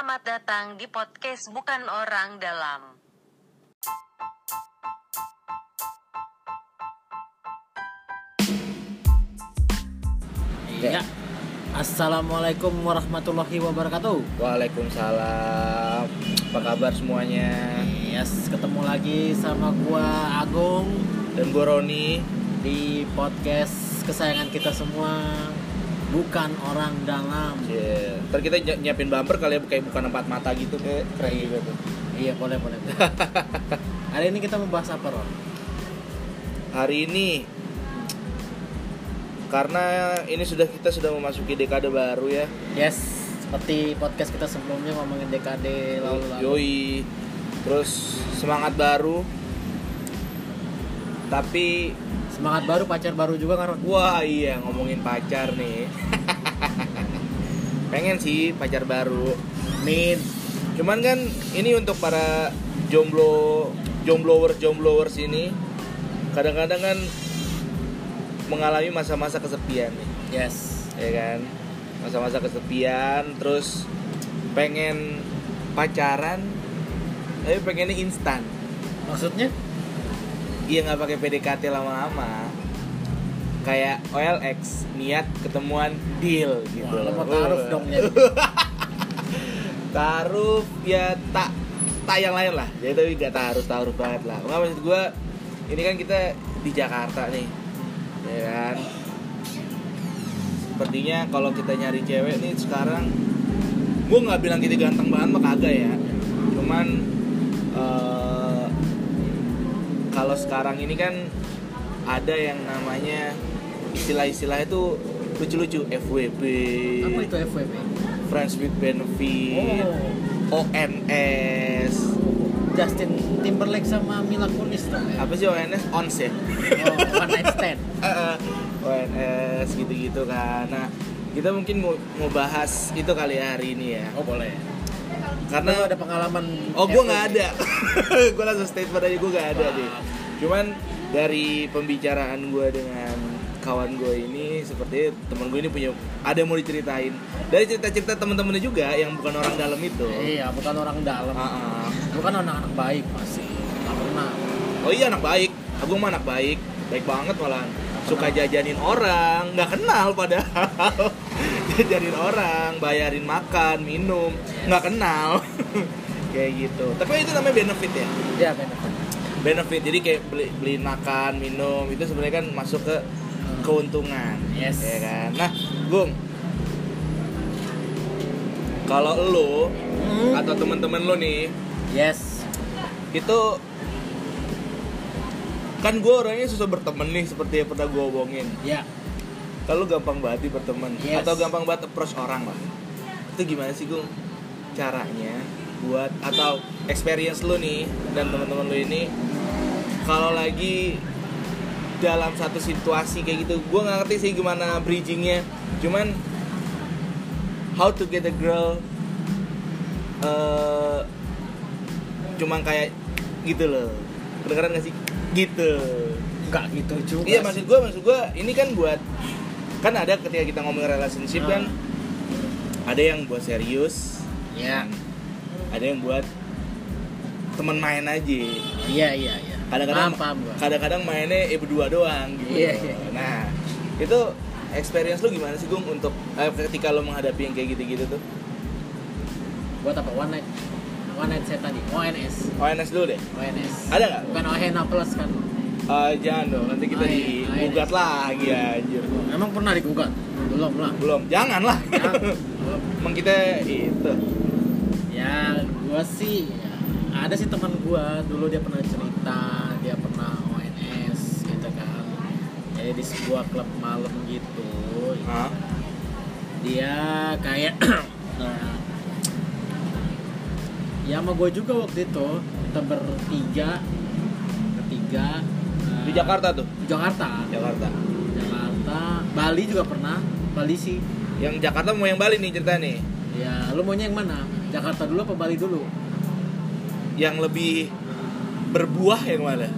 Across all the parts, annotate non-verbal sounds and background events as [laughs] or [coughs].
Selamat datang di podcast Bukan Orang Dalam. Ya. Assalamualaikum warahmatullahi wabarakatuh. Waalaikumsalam. Apa kabar semuanya? Yes, ketemu lagi sama gua Agung Dan gue Roni. di podcast kesayangan kita semua. Bukan orang dalam. Yeah. Ntar kita ny- nyiapin bumper kali ya kayak bukan empat mata gitu kayak keren juga tuh. Iya, boleh, boleh. [laughs] Hari ini kita membahas apa, Ron? Hari ini karena ini sudah kita sudah memasuki dekade baru ya. Yes, seperti podcast kita sebelumnya ngomongin dekade lalu-lalu. Yoi. Terus semangat baru. Tapi Semangat baru, pacar baru juga kan, wah iya ngomongin pacar nih. [laughs] Pengen sih pacar baru. Min. Cuman kan ini untuk para jomblo jomblowers jomblowers ini kadang-kadang kan mengalami masa-masa kesepian nih, Yes. ya kan? Masa-masa kesepian terus pengen pacaran tapi pengennya instan. Maksudnya? Iya nggak pakai PDKT lama-lama. Kayak OLX niat ketemuan deal gitu. Wah, loh. taruh dong ya. [laughs] taruh ya tak tak yang lain lah jadi tapi gak taruh taruh banget lah nggak maksud gue ini kan kita di Jakarta nih ya kan sepertinya kalau kita nyari cewek nih sekarang gue nggak bilang kita ganteng banget mah kagak ya cuman eh, kalau sekarang ini kan ada yang namanya istilah-istilah itu lucu-lucu FWB Apa itu FWB? Friends with Benefit, Oh. ONS, Justin Timberlake sama Mila Kunis dong ya? apa sih ONS? ONS ya? Oh, one night stand. ONS gitu-gitu kan. Nah, kita mungkin mau, mau bahas itu kali ya hari ini ya. Oh boleh. Karena ada pengalaman. oh gue nggak ada, [laughs] gue langsung statement aja gue nggak ada deh. Cuman dari pembicaraan gue dengan kawan gue ini seperti teman gue ini punya ada yang mau diceritain dari cerita-cerita teman-temannya juga yang bukan orang dalam itu. Iya, bukan orang dalam. Ah, ah. Bukan anak-anak baik masih. Pernah. Oh iya anak baik, aku mah anak baik, baik banget malah. Suka jajanin orang, nggak kenal padahal. [laughs] [laughs] jajanin orang, bayarin makan, minum, nggak kenal. [laughs] kayak gitu. Tapi itu namanya benefit ya. Iya, benefit. Benefit. Jadi kayak beli beliin makan, minum itu sebenarnya kan masuk ke keuntungan. Yes. Ya kan. Nah, Gung. Kalau lo Hmm. atau teman-teman lo nih Yes. itu kan gue orangnya susah berteman nih seperti yang pernah gue omongin Ya. Kalau gampang banget nih berteman Yes. atau gampang banget approach orang lah itu gimana sih gung? Caranya buat atau experience lu nih dan teman-teman lu ini kalau lagi dalam satu situasi kayak gitu gue nggak ngerti sih gimana bridgingnya. Cuman how to get a girl eh cuman kayak gitu loh. Kedengeran gak sih? Gitu. Enggak gitu juga. iya maksud gue maksud gue ini kan buat kan ada ketika kita ngomongin relationship kan ada yang buat serius Ya. ada yang buat temen main aja Iya, iya, iya. kadang-kadang kadang-kadang mainnya eh berdua doang gitu Iya, iya. nah itu experience lu gimana sih gung untuk eh, ketika lo menghadapi yang kayak gitu-gitu tuh Buat apa? One night. One night set tadi. ONS. ONS dulu deh ONS. Ada nggak? Bukan OHNA plus kan. Eh, jangan dong nanti kita Oh, iya. digugat lagi anjir. Emang pernah digugat? Belum lah. belum. Jangan. Lah [laughs] Ya, emang kita itu. Ya gua sih ya, ada sih teman gua dulu dia pernah cerita dia pernah ONS gitu kan. Jadi di sebuah klub malam gitu. Hah? dia kayak [clears throat] nah, ya sama gue juga waktu itu kita bertiga bertiga. eh, di Jakarta tuh? Di Jakarta. Jakarta. Jakarta. Bali juga pernah. Bali sih. Yang Jakarta mau yang Bali nih cerita nih. Ya lu maunya yang mana? Jakarta dulu apa Bali dulu? Yang lebih berbuah yang mana?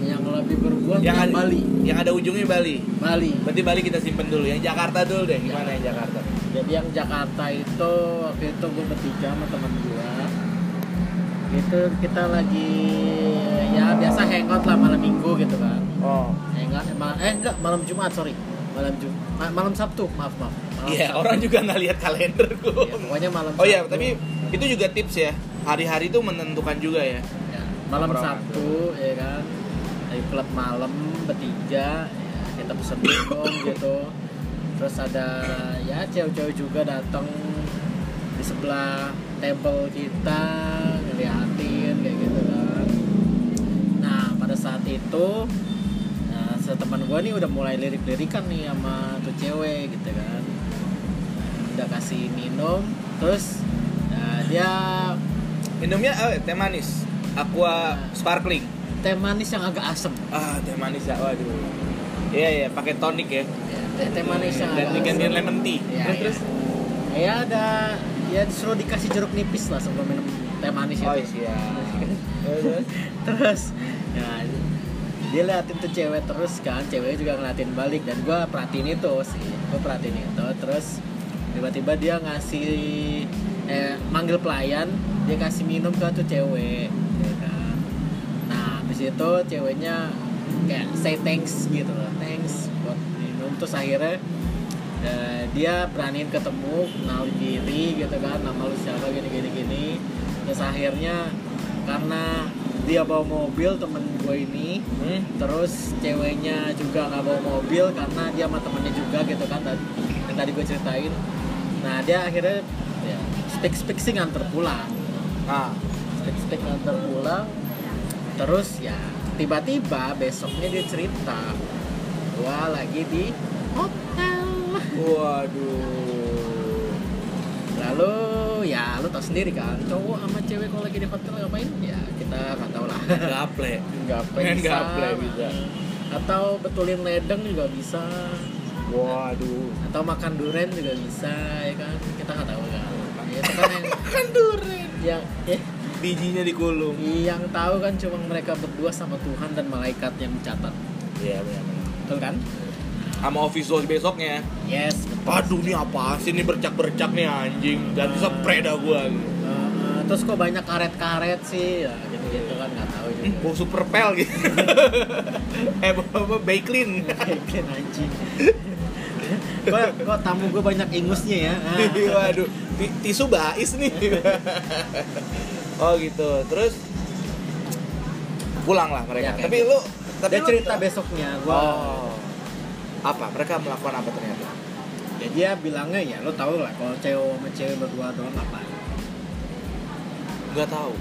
Yang lebih berbuat yang yang, Bali. yang ada ujungnya Bali. Bali. Berarti Bali kita simpen dulu. Yang Jakarta dulu deh. Gimana yang Jakarta? Jadi yang Jakarta itu waktu itu gue bertiga sama teman gue itu kita lagi ya biasa hangout lah malam minggu gitu kan. Oh. Hangout eh, mal- eh enggak malam Jumat sorry. Malam Jum ma- malam Sabtu maaf maaf. Malam iya Sabtu. orang juga nggak lihat kalender Ya, gue pokoknya malam oh iya tapi itu juga tips ya. Hari-hari itu menentukan juga ya. Ya, malam Nongkrong. Sabtu ya kan. Dari klub malam bertiga ya, kita pesen minum [coughs] gitu. Terus ada ya cewek-cewek juga datang di sebelah table kita ngeliatin kayak gitu kan nah pada saat itu nah, seteman gue nih udah mulai lirik-lirikan nih sama tuh cewek gitu kan. Udah kasih minum terus nah, dia minumnya eh, teh manis. Aqua sparkling. Teh manis yang agak asem. Ah teh manis ya waduh. Iya iya pakai tonic ya. Ya, teh teh manis yang dan digantiin lemon tea. Ya, terus terus? Ya. ya ada ya disuruh dikasih jeruk nipis lah sebelum minum teh manis oh itu iya [laughs] terus ya dia liatin tuh cewek terus kan ceweknya juga ngeliatin balik dan gua perhatiin itu sih gua perhatiin itu terus tiba-tiba dia ngasih eh manggil pelayan dia kasih minum ke tuh cewek ya kan. Nah habis itu ceweknya kayak say thanks gitu loh thanks buat minum. Terus akhirnya eh, dia beraniin ketemu kenal diri gitu kan nama lu siapa? gini gini gini terus akhirnya karena dia bawa mobil temen gue ini. Hmm? terus ceweknya juga nggak bawa mobil karena dia sama temennya juga gitu kan tadi yang tadi gue ceritain. Nah dia akhirnya ya, speak speak sih nganter pulang. Ah. Speak speak nganter pulang. Terus ya tiba-tiba besoknya dia cerita gua lagi di hotel. Waduh. Lalu ya lu tau sendiri kan cowok sama cewek kalau lagi di hotel ngapain? Ya kita nggak tahu lah. [laughs] Gaple. Nggak Main [laughs] bisa. gaple bisa. atau betulin ledeng juga bisa. Waduh. Atau makan duren juga bisa ya kan? Kita nggak tahu kan. Ya, itu kan yang [laughs] kan duren. Yang eh, bijinya dikulung. Yang tahu kan cuma mereka berdua sama Tuhan dan malaikat yang mencatat iya benar betul kan sama office wash besoknya. Yes. Betul. aduh ini apa sih? Ini bercak-bercak nih anjing. Ganti Ah. spray dah gua. Uh, uh, terus kok banyak karet-karet sih? Ya gitu gitu kan nggak tahu Hmm, juga bau super pel gitu. [laughs] Eh apa Baiklin Bikin anjing. Kok, kok tamu gue banyak ingusnya ya. Ah. waduh. Ti- tisu bais nih. [laughs] Oh gitu. Terus? Pulang lah mereka. Ya, tapi gitu. lu tapi dia lu- cerita besoknya gua oh apa? Mereka melakukan apa ternyata? Ya dia bilangnya ya lo tau lah kalau cewek sama cewek berdua doang apa. Nggak tahu.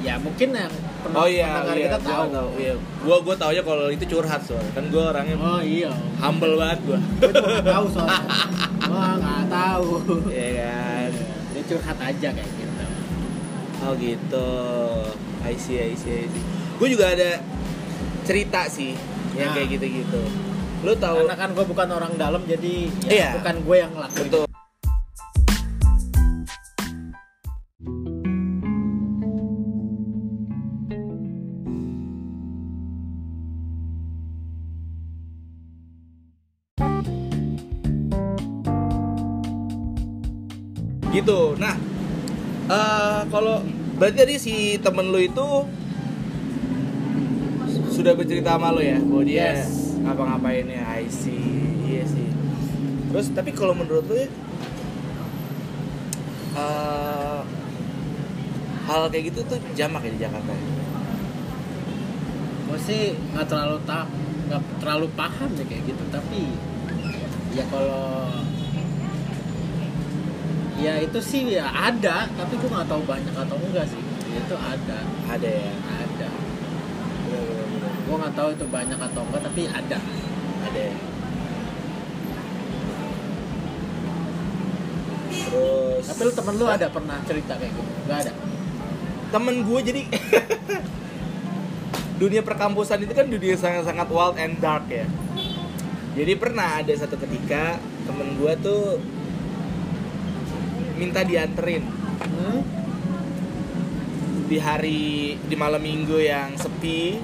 Ya mungkin yang pen- oh iya pendengar iya kita gua tahu. tahu iya. Gua gua taunya kalau itu curhat soalnya. Kan gua orangnya oh iya. humble banget gua. Gue juga nggak tahu soalnya. [laughs] Wah nggak tahu. Iya kan? Dia curhat aja kayak gitu. Oh gitu. I see, I see, I see. Gue juga ada cerita sih yang Nah. kayak gitu-gitu. Lu tahu? karena kan gue bukan orang dalam jadi ya Iya. bukan gue yang ngelakuin Betul. Gitu. Nah, eh kalau berarti tadi si temen lu itu sudah bercerita sama lu ya bahwa dia Yes. Ngapa-ngapain ya I see iya sih terus tapi kalau menurut lu ya eh, hal kayak gitu tuh jamak ya di Jakarta ya? gue sih nggak terlalu tak nggak terlalu paham ya kayak gitu tapi ya kalau ya itu sih ya ada tapi gue nggak tahu banyak atau enggak sih itu ada ada ya ada. Gue nggak tahu itu banyak atau enggak tapi ada. Ada. Terus tapi lu temen lu ada pernah cerita kayak gitu? Nggak ada? Temen gue jadi [laughs] dunia perkampusan itu kan dunia sangat-sangat wild and dark ya. Jadi pernah ada satu ketika temen gue tuh minta dianterin. Hmm? di hari di malam minggu yang sepi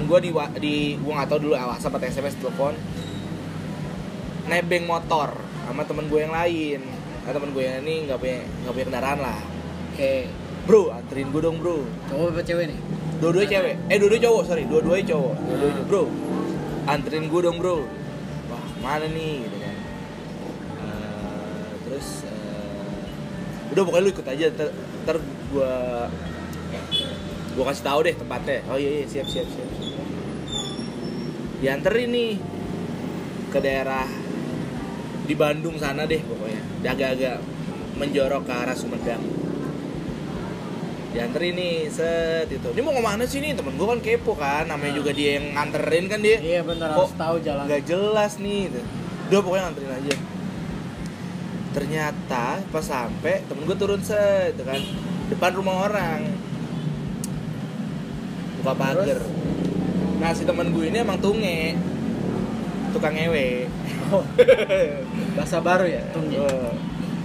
temen gue di di gue nggak tahu dulu WhatsApp atau SMS telepon. Nebeng motor sama temen gue yang lain. Nah temen gue yang ini nggak punya nggak punya kendaraan lah. Oke. Bro anterin gue dong bro. Cowok apa cewek nih? Dua-duanya cewek. Eh dua-duanya cowok sorry. Dua-duanya cowok. Dua-duanya bro. Anterin gue dong bro. Wah mana nih? Gitu kan. Eh, terus eh, udah pokoknya lu ikut aja. Ntar, ntar gue gue kasih tahu deh tempatnya. Oh iya iya. Siap siap siap dianterin nih ke daerah di Bandung sana deh pokoknya. Agak-agak menjorok ke arah Sumedang. Dianterin nih set itu. Ini mau ke mana sih nih? Temen gue kan kepo kan namanya Nah. juga dia yang nganterin kan dia. Iya benar Kok harus tahu jalan. nggak jelas nih gitu. udah pokoknya nganterin aja. Ternyata pas sampai temen gue turun set gitu kan. Depan rumah orang. Buka pagar nah si temen gue ini emang tunge. Tukang ewe oh, [laughs] bahasa baru ya tunggu Oh.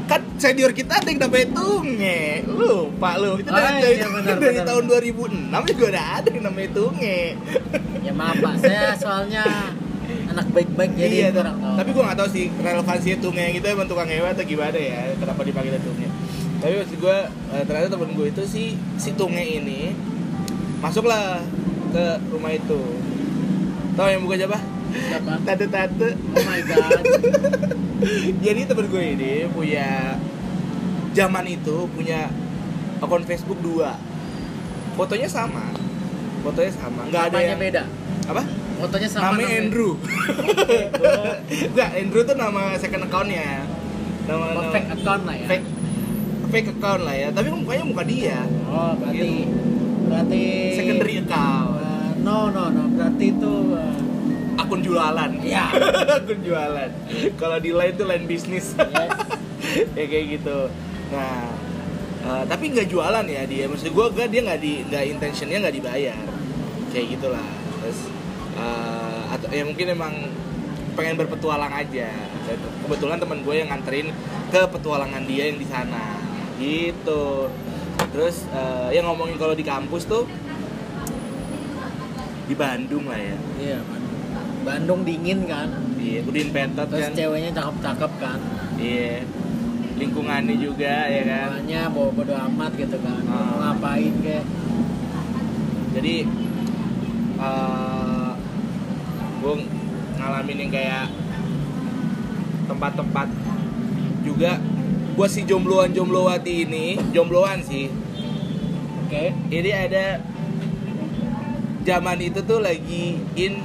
kan senior kita ada yang namanya tunge. Lupa lu. Itu Oh, dari, iya, benar, dari benar, tahun benar. 2006 juga udah ada yang namanya tunge. Ya maaf pak. Saya soalnya anak baik-baik jadi iya, kurang tahu. tapi gue gak tahu sih relevansinya tunge yang itu emang tukang ewe atau gimana ya kenapa dipanggil tunge. Tapi maksud gue eh, ternyata temen gue itu si si tunge ini masuklah ke rumah itu. Tahu yang buka siapa? Siapa? Tante tante oh my god. [laughs] Jadi temen gue ini punya zaman itu punya akun Facebook dua. Fotonya sama. Fotonya sama. Nggak ada yang beda? Apa? Fotonya sama namanya Andrew. [laughs] Nggak Andrew tuh nama second accountnya. Nama, Oh, nama fake account lah ya? fake fake account lah ya. Tapi mukanya muka dia. Oh berarti Gitu. berarti secondary account no no no. Berarti itu uh, akun jualan. Ya [laughs] akun jualan. Kalau di line tuh line bisnis. Yes. [laughs] ya kayak gitu. Nah eh, tapi nggak jualan ya dia. Maksud gue gak dia nggak di nggak intentionnya nggak dibayar. Kayak gitulah. Terus eh, atau ya mungkin emang pengen berpetualang aja. Kebetulan teman gue yang nganterin ke petualangan dia yang di sana. Gitu. Terus eh, yang ngomongin kalau di kampus tuh di Bandung lah ya. Iya Bandung. Bandung dingin kan? Di Udin Petot terus kan? ceweknya cakep-cakep kan? Iya. Lingkungannya juga ya kan? Makanya bawa bodo amat gitu kan? Mau ngapain kayak jadi uh, gue ngalamin yang kayak tempat-tempat juga. Buat si jombloan jomblowati ini jombloan sih. Oke. Ini ada zaman itu tuh lagi in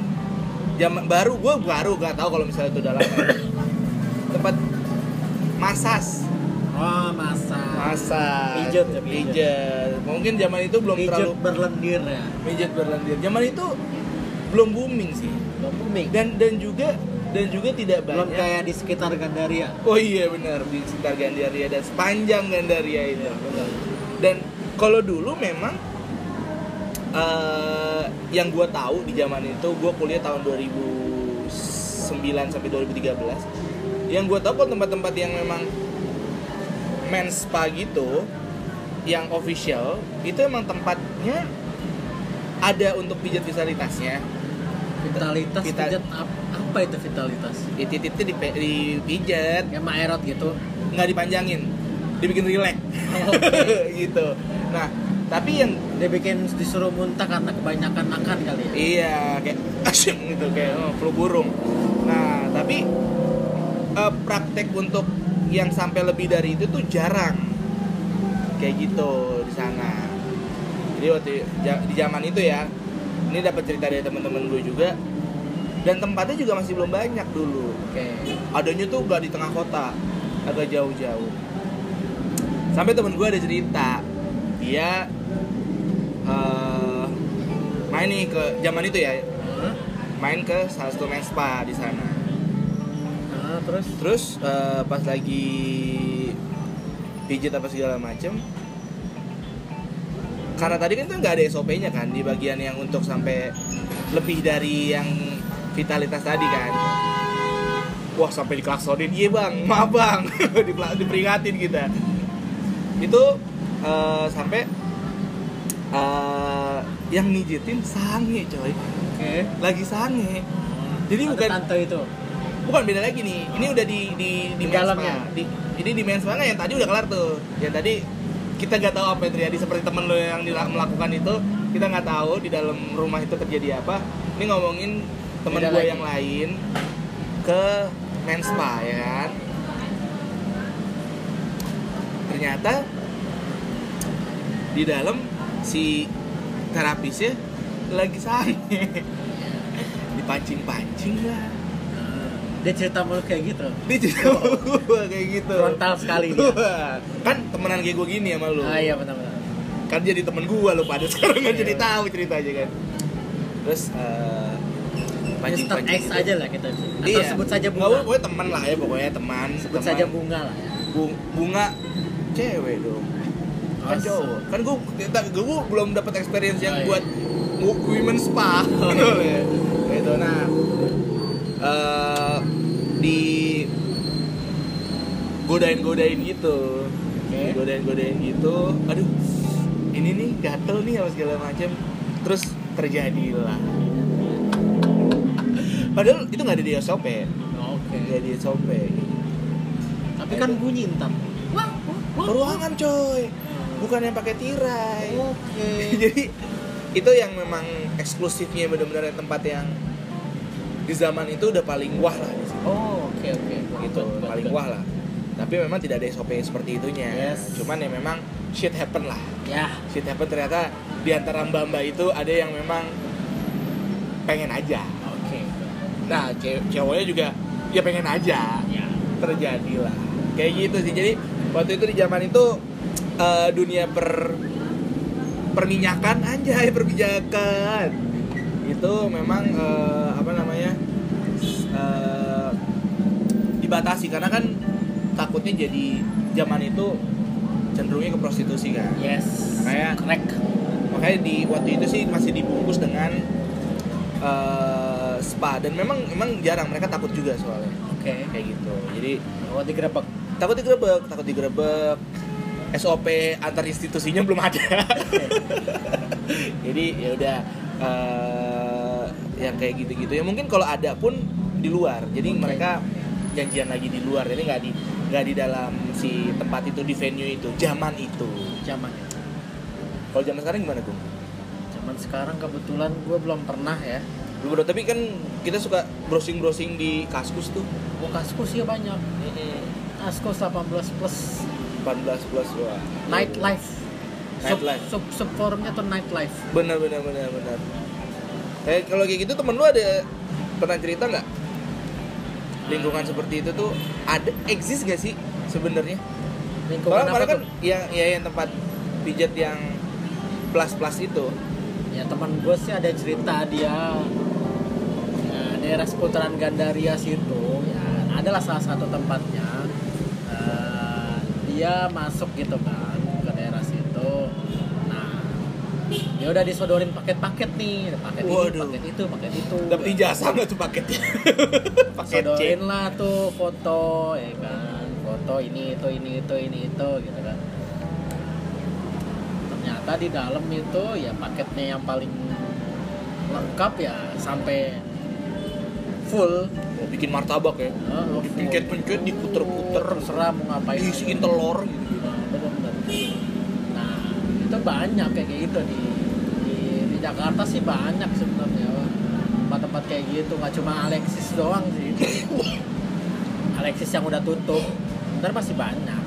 zaman baru gue baru gak tahu kalau misalnya itu udah lama tempat masas oh masa masas Pijet ya, pijet. pijet mungkin zaman itu belum Pijet terlalu berlendir ya Pijat berlendir. Zaman itu belum booming sih. belum booming Dan dan juga dan juga tidak belum banyak. kayak di sekitar Gandaria Oh iya benar di sekitar Gandaria dan sepanjang Gandaria itu. Dan kalau dulu memang eh, yang gue tahu di zaman itu gue kuliah tahun 2009 sampai 2013. Yang gue tahu kalau tempat-tempat yang memang men's spa gitu yang official itu emang tempatnya ada untuk pijat vitalitasnya. Vitalitas Vita- pijat ap- apa itu vitalitas? Di titiknya di, di pijat ya maerot gitu? Nggak dipanjangin dibikin rileks Oke. [laughs] gitu. Nah tapi yang dia bikin disuruh muntah karena kebanyakan makan kali ya. Iya kayak [laughs] asyik gitu kayak oh, flu burung. Nah tapi eh, praktek untuk yang sampai lebih dari itu tuh jarang. Kayak gitu di sana. Jadi waktu di zaman itu ya ini dapat cerita dari teman-teman gue juga. Dan tempatnya juga masih belum banyak dulu. Oke. Adanya tuh gak di tengah kota agak jauh-jauh. Sampai temen gue ada cerita dia eh, main nih ke zaman itu ya. Main ke salah satu main spa di sana. Nah, terus? Terus eh, pas lagi pijit apa segala macem karena tadi kan tuh nggak ada SOP-nya kan di bagian yang untuk sampai lebih dari yang vitalitas tadi kan. Wah sampai diklaksonin. Iya bang. Maaf bang. [laughs] Diperingatin kita. Itu eh, sampai eh, yang mijitin sange coy. Oke. Lagi sange. Jadi Ada bukan tante itu? Bukan beda lagi nih. Ini udah di di di, Di dalamnya. di ini di mens nggak? yang tadi udah kelar tuh. Yang tadi kita nggak tahu apa yang terjadi seperti temen lo yang melakukan itu kita nggak tahu di dalam rumah itu terjadi apa. Ini ngomongin temen gue yang lain ke mens spa ya kan? Ternyata di dalam si terapisnya lagi sange dipancing-pancing lah dia cerita mulu kayak gitu dia cerita gua kayak gitu Frontal sekali dia. [laughs] Kan temenan kayak gue gini sama lu ah iya benar-benar kan jadi temen gua lu pada sekarang kan Iya. jadi tahu ceritanya kan terus eh, Mr. X gitu. aja lah kita atau Iya. sebut saja Nggak, bunga pokoknya teman lah ya pokoknya teman sebut teman. saja bunga lah ya Bu- bunga cewek dong kan cowok kan gue gue belum dapat experience yang Oh, iya. buat wo- women spa. [laughs] Ya gitu nah. Eh, di godain godain gitu. Oke. godain godain gitu. Aduh ini nih gatel nih apa segala macam terus terjadilah. Padahal itu nggak ada di SOP oke. Nggak ada di SOP tapi kan bunyi entar ruangan coy bukan yang pakai tirai. Oke. [laughs] Jadi itu yang memang eksklusifnya benar-benar tempat yang di zaman itu udah paling wah lah. Di situ. oh oke oke. Gitu paling wah lah. Tapi memang tidak ada SOP seperti itunya. Yes. cuman ya memang shit happen lah. Ya. Shit happen ternyata di antara mbak-mbak itu ada yang memang pengen aja. Oke. Nah ce- cowoknya juga ya pengen aja. Ya. Terjadilah kayak gitu sih. Jadi waktu itu di zaman itu eh, dunia per perminyakan anjay perminyakan. Itu memang eh, apa namanya eh, dibatasi. Karena kan takutnya jadi zaman itu cenderungnya ke prostitusi kan? Yes. Kayak- crack makanya di waktu itu sih masih dibungkus dengan eh, spa. Dan memang memang jarang. Mereka takut juga soalnya. Oke. Kayak gitu. Jadi oh digerebek. Takut digerebek takut digerebek SOP antar institusinya belum ada. [laughs] Jadi ya udah eh, yang kayak gitu-gitu. Ya mungkin kalau ada pun di luar. Jadi Oke. mereka janjian lagi di luar. Jadi nggak di nggak di dalam si tempat itu di venue itu. Zaman itu. Zaman. Kalau zaman sekarang gimana tuh zaman sekarang kebetulan gue belum pernah ya. Belum ada tapi kan kita suka browsing browsing di kaskus tuh. Gue kaskus ya banyak. Kaskus 18 plus 18 plus wah nightlife. Sub, Nightlife. sub, sub forumnya tuh nightlife. Benar benar benar benar. Kayak kalau kayak gitu temen lu ada pernah cerita nggak? Lingkungan seperti itu tuh ada eksis gak sih sebenarnya? Lingkungan Soalnya kan tuh? yang ya yang tempat pijat yang plus plus itu. Ya teman gue sih ada cerita dia ya, daerah seputaran Gandaria situ ya adalah salah satu tempatnya. Eh, dia masuk gitu kan ke daerah situ. Nah dia udah disodorin paket-paket nih paket ini Waduh. paket itu paket itu. Dapet ijazah nggak tuh paketnya? [laughs] Paket sodorin lah tuh foto ya kan. Foto ini itu ini itu ini itu gitu kan. Ternyata di dalam itu ya paketnya yang paling lengkap ya sampai full. Mau bikin martabak ya. Eh, full. dipencet pencet diputer-puter. Terserah mau ngapain. Diisiin telur. Gitu Nah, nah itu banyak kayak gitu di, di di Jakarta sih banyak sebenarnya. Tempat-tempat kayak gitu nggak cuma Alexis doang sih. [laughs] Alexis yang udah tutup ntar masih banyak.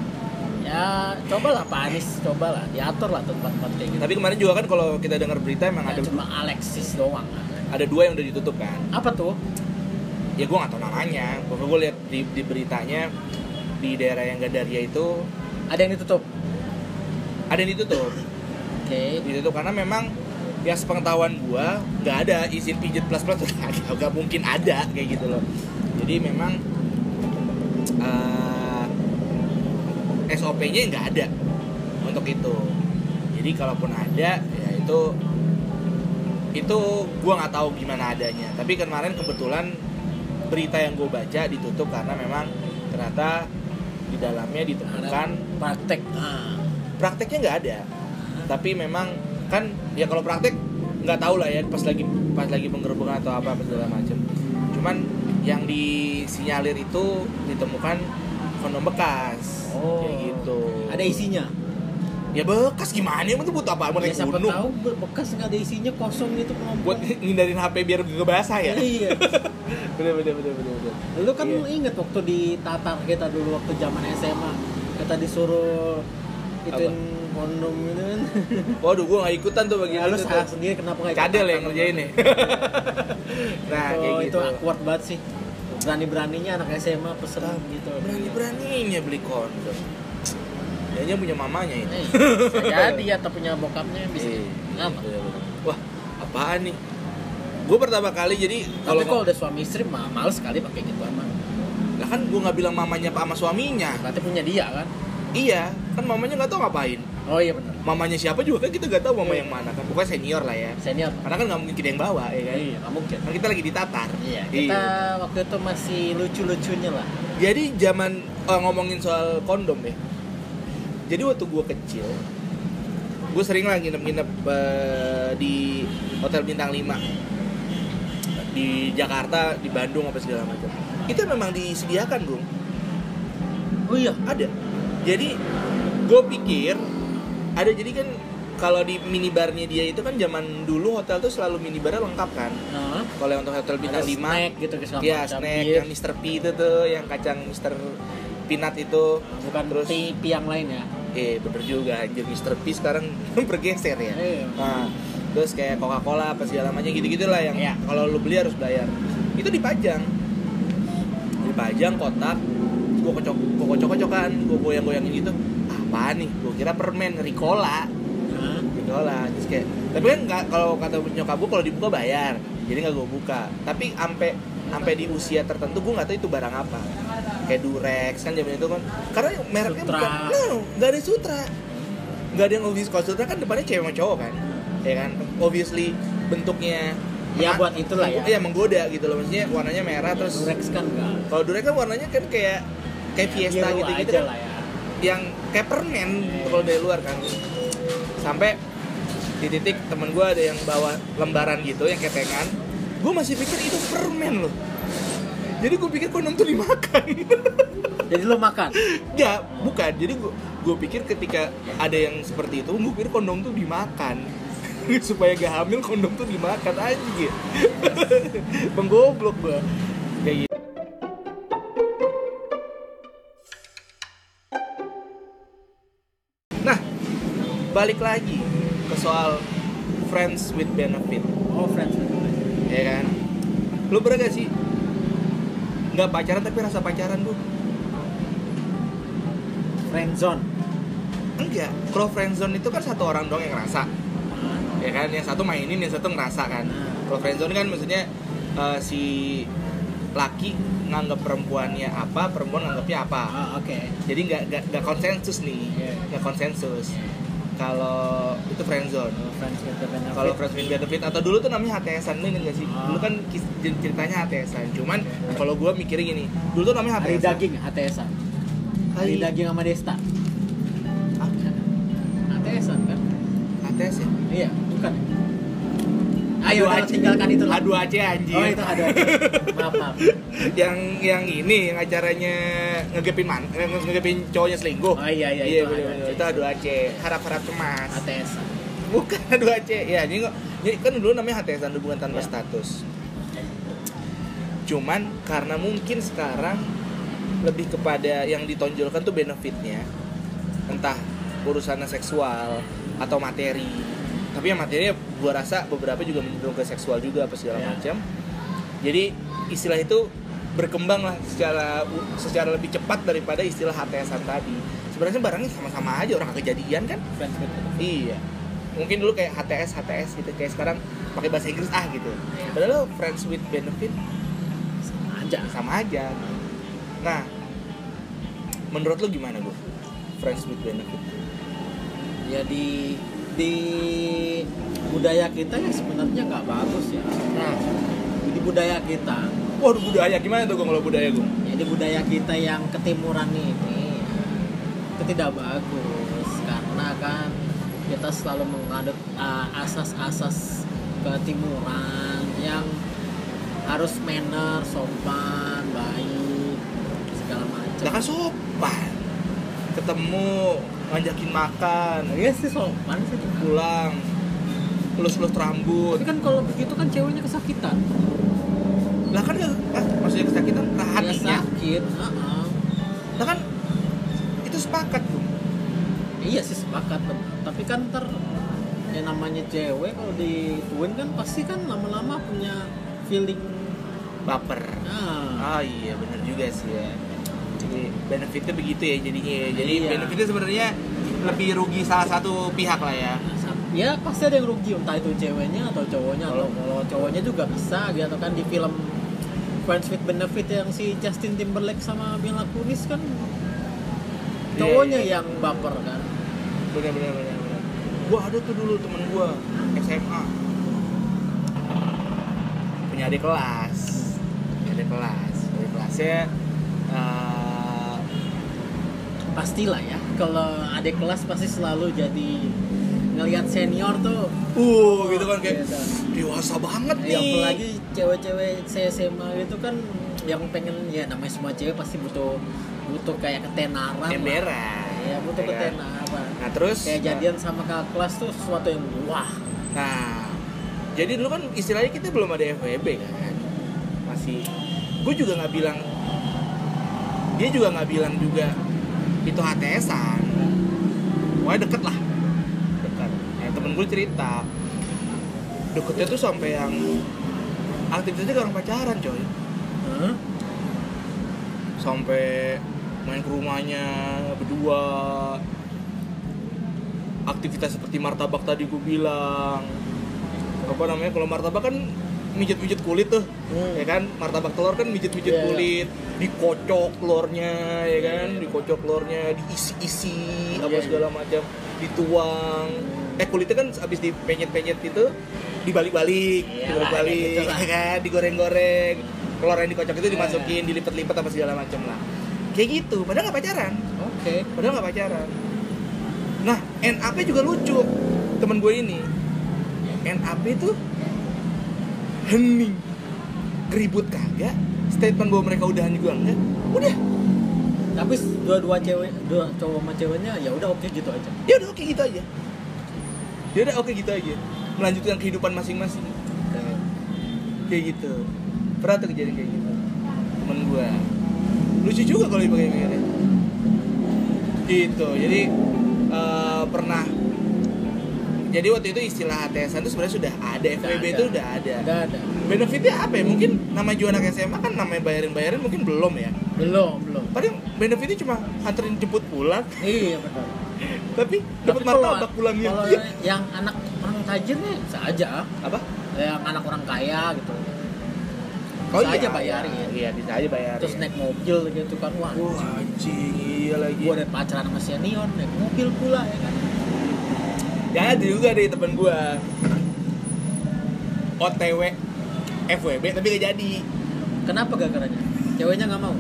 Ya cobalah Pak Anies cobalah. Diatur lah tempat-tempat kayak gitu. Tapi kemarin juga kan kalau kita dengar berita emang Nggak ada cuma Alexis doang. Ada dua yang udah ditutup kan? Apa tuh ya gue gak tau namanya. Pokoknya gue lihat di, di beritanya di daerah yang Gandaria itu ada yang ditutup? Ada yang ditutup. Oke. Ditutup karena memang yang sepengetahuan gue nggak ada izin pijat plus plus. [laughs] Nggak mungkin ada kayak gitu loh. Jadi memang eh, SOP-nya nggak ada untuk itu. Jadi kalaupun ada ya itu itu gue nggak tahu gimana adanya. Tapi kemarin kebetulan berita yang gue baca ditutup karena memang ternyata di dalamnya ditemukan praktek ah. prakteknya nggak ada tapi memang kan ya kalau praktek nggak tahu lah ya pas lagi pas lagi penggerbekan atau apa apa segala macam cuman yang disinyalir itu ditemukan kondom bekas kayak gitu Oh. Ada isinya. ya bekas gimana emang tuh butuh apa mau Ya, naik siapa gunung tahu be- bekas nggak ada isinya kosong gitu kelompok. buat ngindarin HP biar gak basah ya Iya. [laughs] bener bener bener bener, bener. Lu kan Iya. inget waktu di Tatar kita dulu waktu zaman SMA kita disuruh ituin kondom gitu kan. [laughs] waduh gua gak ikutan tuh bagian Ya, lu salah tuh. sendiri kenapa nggak ikut cadel yang ngerjain nih [laughs] nah itu, kayak gitu itu awkward banget sih. Berani-beraninya anak SMA pesen gitu. berani beraninya beli kondom Kayaknya punya mamanya itu Eh, [laughs] jadi atau punya bokapnya bisa. Kenapa? bener. Wah, apaan nih? Gue pertama kali jadi Tapi kalau kalau udah suami istri mah males sekali pakai gitu aman. Lah kan gue nggak bilang mamanya apa sama suaminya. Berarti punya dia kan? Iya, kan mamanya nggak tahu ngapain. Oh iya benar. Mamanya siapa juga kan kita nggak tahu mama Iya. yang mana kan. Pokoknya senior lah ya. Senior. Karena kan nggak mungkin kita yang bawa ya kan. Iya, nggak mungkin. Kan kita lagi ditatar. Iya, kita waktu itu masih lucu-lucunya lah. Jadi zaman eh, ngomongin soal kondom ya. Jadi waktu gue kecil, gue sering lah nginep-nginep eh, di hotel bintang 5 di Jakarta, di Bandung apa segala macam. Itu memang disediakan, Gung. Oh iya, Ada. Jadi gue pikir ada jadi kan kalau di minibarnya dia itu kan zaman dulu hotel tuh selalu minibarnya lengkap kan. nah, Kalau yang untuk hotel bintang ada 5 snack gitu ke Iya, snack yang Mr. P itu tuh, yang kacang Mr. Peanut itu bukan terus TV yang lain ya. eh bener juga anjir Mr. P sekarang [laughs] bergeser ya. Iya. Nah, terus kayak Coca-Cola apa segala macam gitu-gitu lah yang Iya. kalau lu beli harus bayar. Itu dipajang. Dipajang kotak, gua kocok gua kocok-kocokan, gua goyang-goyangin gitu. Apa nih? Gua kira permen Ricola. Nah, Ricola. Terus kayak tapi kan nggak kalau kata nyokap gua kalau dibuka bayar. Jadi nggak gua buka. Tapi sampai sampai di usia tertentu gua nggak tahu itu barang apa. Kayak Durex kan zaman itu kan. Karena mereknya Sutra. bukan. No, nggak ada Sutra. Nggak ada yang obvious kalau Sutra kan depannya cewek sama cowok kan. Ya kan? Obviously bentuknya Ya, buat itulah ya. Iya menggoda gitu loh maksudnya warnanya merah terus Durex kan enggak. kalau Durex kan warnanya kan kayak kayak Fiesta Biru gitu-gitu aja kan ya. yang kayak permen kalau dari luar kan sampai di titik temen gue ada yang bawa lembaran gitu yang ketengan gue masih pikir itu permen loh jadi gue pikir kondom tuh dimakan [laughs] Jadi lo makan. ya bukan jadi gue gue pikir ketika ada yang seperti itu gue pikir kondom tuh dimakan [laughs] supaya gak hamil kondom tuh dimakan aja [laughs] gitu menggoblok gue kayak gitu. Nah balik lagi ke soal friends with benefit. Oh, friends. ya kan? Lu pernah gak sih? Nggak pacaran tapi rasa pacaran bu? Friend zone. enggak. Kalau friendzone itu kan satu orang doang yang ngerasa ya kan yang satu mainin yang satu ngerasa kan kalau friendzone kan maksudnya eh, si laki nganggap perempuannya apa perempuan nganggapnya apa Ah, oke. jadi nggak nggak konsensus nih Iya. nggak konsensus kalau itu friendzone Kalau friends with benefit. atau dulu tuh namanya HTSan lu inget gak sih Ah. dulu kan ceritanya HTSan cuman kalau gua mikirnya gini dulu tuh namanya hari HTSan daging HTSan. Hari Hari- daging sama Desta. HTSan kan? HTS ya Iya, bukan. Ayo kita tinggalkan itu lah. H2AC anjing Oh itu ada. maaf maaf. yang yang ini yang acaranya ngegepin man eh, nge- ngegepin cowoknya selingkuh Oh iya iya iya itu ada. bener. itu H2AC harap-harap cemas HTSan. bukan H2AC ya ini kok ini kan dulu namanya HTS hubungan tanpa Iya. status cuman karena mungkin sekarang lebih kepada yang ditonjolkan tuh benefitnya entah urusannya seksual atau materi tapi yang materinya gua rasa beberapa juga mencenderung ke seksual juga apa segala Iya. macam jadi istilah itu berkembang lah secara secara lebih cepat daripada istilah HTSan tadi sebenarnya barangnya sama-sama aja orang kejadian kan Friends with benefit. Iya. Mungkin dulu kayak HTS HTS gitu kayak sekarang pakai bahasa Inggris ah gitu. Padahal friends with benefit Sama aja. sama aja. Nah, menurut lu gimana, Bu? Friends with benefit. Ya di di budaya kita ya sebenarnya nggak bagus ya. Nah, Di budaya kita, waduh budaya gimana tuh kalau budaya, Gung? ya di budaya kita yang ketimuran ini itu tidak bagus karena kan kita selalu mengadut uh, asas-asas ketimuran yang harus manner sopan baik segala macam Lah kan sopan. Ketemu ngajakin makan, iya sih sopan sih pulang. Lus-lus rambut. tapi kan kalau begitu kan ceweknya kesakitan Lah kan ah, maksudnya kesakitan lah ya sakit heeh. Lah kan itu sepakat tuh. iya sih sepakat tapi kan ntar yang namanya cewek kalau dituin kan pasti kan lama-lama punya feeling Baper. ah Ah iya bener juga sih ya. Jadi benefitnya begitu ya jadinya ya. Jadi Iya. benefitnya sebenarnya lebih rugi salah satu pihak lah ya. ya pasti ada yang rugi entah itu ceweknya atau cowoknya Kalau- kalau cowoknya juga bisa gitu kan di film Friends with Benefit yang si Justin Timberlake sama Mila Kunis kan cowoknya Iya, iya. yang baper kan Bener bener bener. Gua ada tuh dulu temen gua SMA punya adik kelas, adik kelas, adik kelasnya eh, pastilah ya kalau adik kelas pasti selalu jadi ngelihat senior tuh uh gitu kan kayak Beda. dewasa banget nih. ya, apalagi cewek-cewek saya SMA itu kan yang pengen ya namanya semua cewek pasti butuh butuh kayak ketenaran lah. emberan. ya butuh ya kan? ketenaran Nah terus kayak jadian sama kakak kelas tuh sesuatu yang wah Nah, jadi dulu kan istilahnya kita belum ada FWB kan, masih. Gue juga nggak bilang, dia juga nggak bilang juga itu HTSan. Pokoknya deket lah, dekat. Nah, temen gue cerita, deketnya tuh sampai yang aktivitasnya kayak orang pacaran coy, Hah? sampai main ke rumahnya berdua. Aktivitas seperti martabak tadi gue bilang, apa namanya kalau martabak kan mijet-mijet kulit tuh Hmm. ya kan? Martabak telur kan mijet-mijet Iya, iya. kulit dikocok telurnya ya kan? dikocok telurnya diisi-isi apa Iya, segala macam dituang. Eh kulitnya kan habis dipenyet-penyet itu dibalik-balik Iya, dibalik-balik gitu lah. [laughs] ya kan? Digoreng-goreng. Telur yang dikocok itu dimasukin dilipat-lipat apa segala macam lah. Kayak gitu padahal nggak pacaran. Oke. Padahal nggak pacaran. Nah NAP juga lucu temen gue ini. NAP itu hening. Keribut kagak? Statement bahwa mereka udahan juga enggak? Udah. Tapi dua-dua cewek dua cowok sama ceweknya ya udah oke gitu aja. Ya udah oke gitu aja. Ya udah oke gitu aja. Melanjutkan kehidupan masing-masing. Kayak gitu. Pernah tuh kejadian kayak gitu? Temen gue lucu juga kalau dipakai mikirnya gitu. Jadi eh, pernah jadi waktu itu istilah HTSan itu sebenarnya sudah ada FWB ada. itu udah ada. Udah ada. Benefitnya apa ya? Mungkin nama jual anak SMA kan namanya bayarin bayarin mungkin belum ya? Belum belum. Paling benefitnya cuma anterin jemput pulang. Iya benar [laughs] tapi dapat martabak pulangnya kalau Iya. yang anak orang tajir nih bisa aja. Apa? Yang anak orang kaya gitu. Oh Bisa iya, aja bayarin. iya, iya bisa aja bayarin. Terus naik mobil gitu kan. Wah wah anjing iya lagi. gua udah pacaran sama senior naik mobil pula ya kan ya ada juga deh temen gua. OTW FWB tapi gak jadi. Kenapa gak garanya ceweknya nggak mau?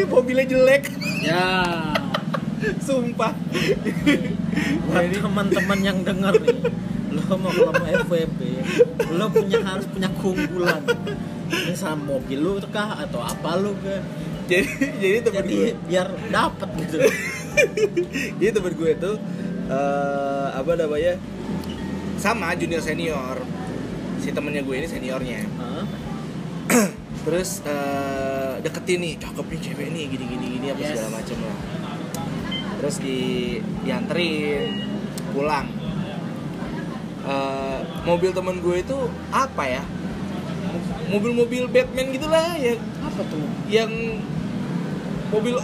[laughs] Mobilnya jelek. Ya. Sumpah. Buat teman-teman yang denger nih lo mau kalau mau FWB lo punya harus punya keunggulan. Misal mobil lu kah atau apa lu kah jadi jadi temen jadi gue biar dapet gitu. [laughs] Jadi temen gue tuh eh, apa namanya? Sama junior senior. Si temennya gue ini seniornya. Hah? [clears throat] terus eh, deketin nih cakep nih cewek nih gini gini gini apa Yes. segala macem lah. Terus di dianterin pulang. Eh, mobil temen gue itu apa ya? Mobil-mobil Batman gitulah ya. Apa tuh? Yang mobil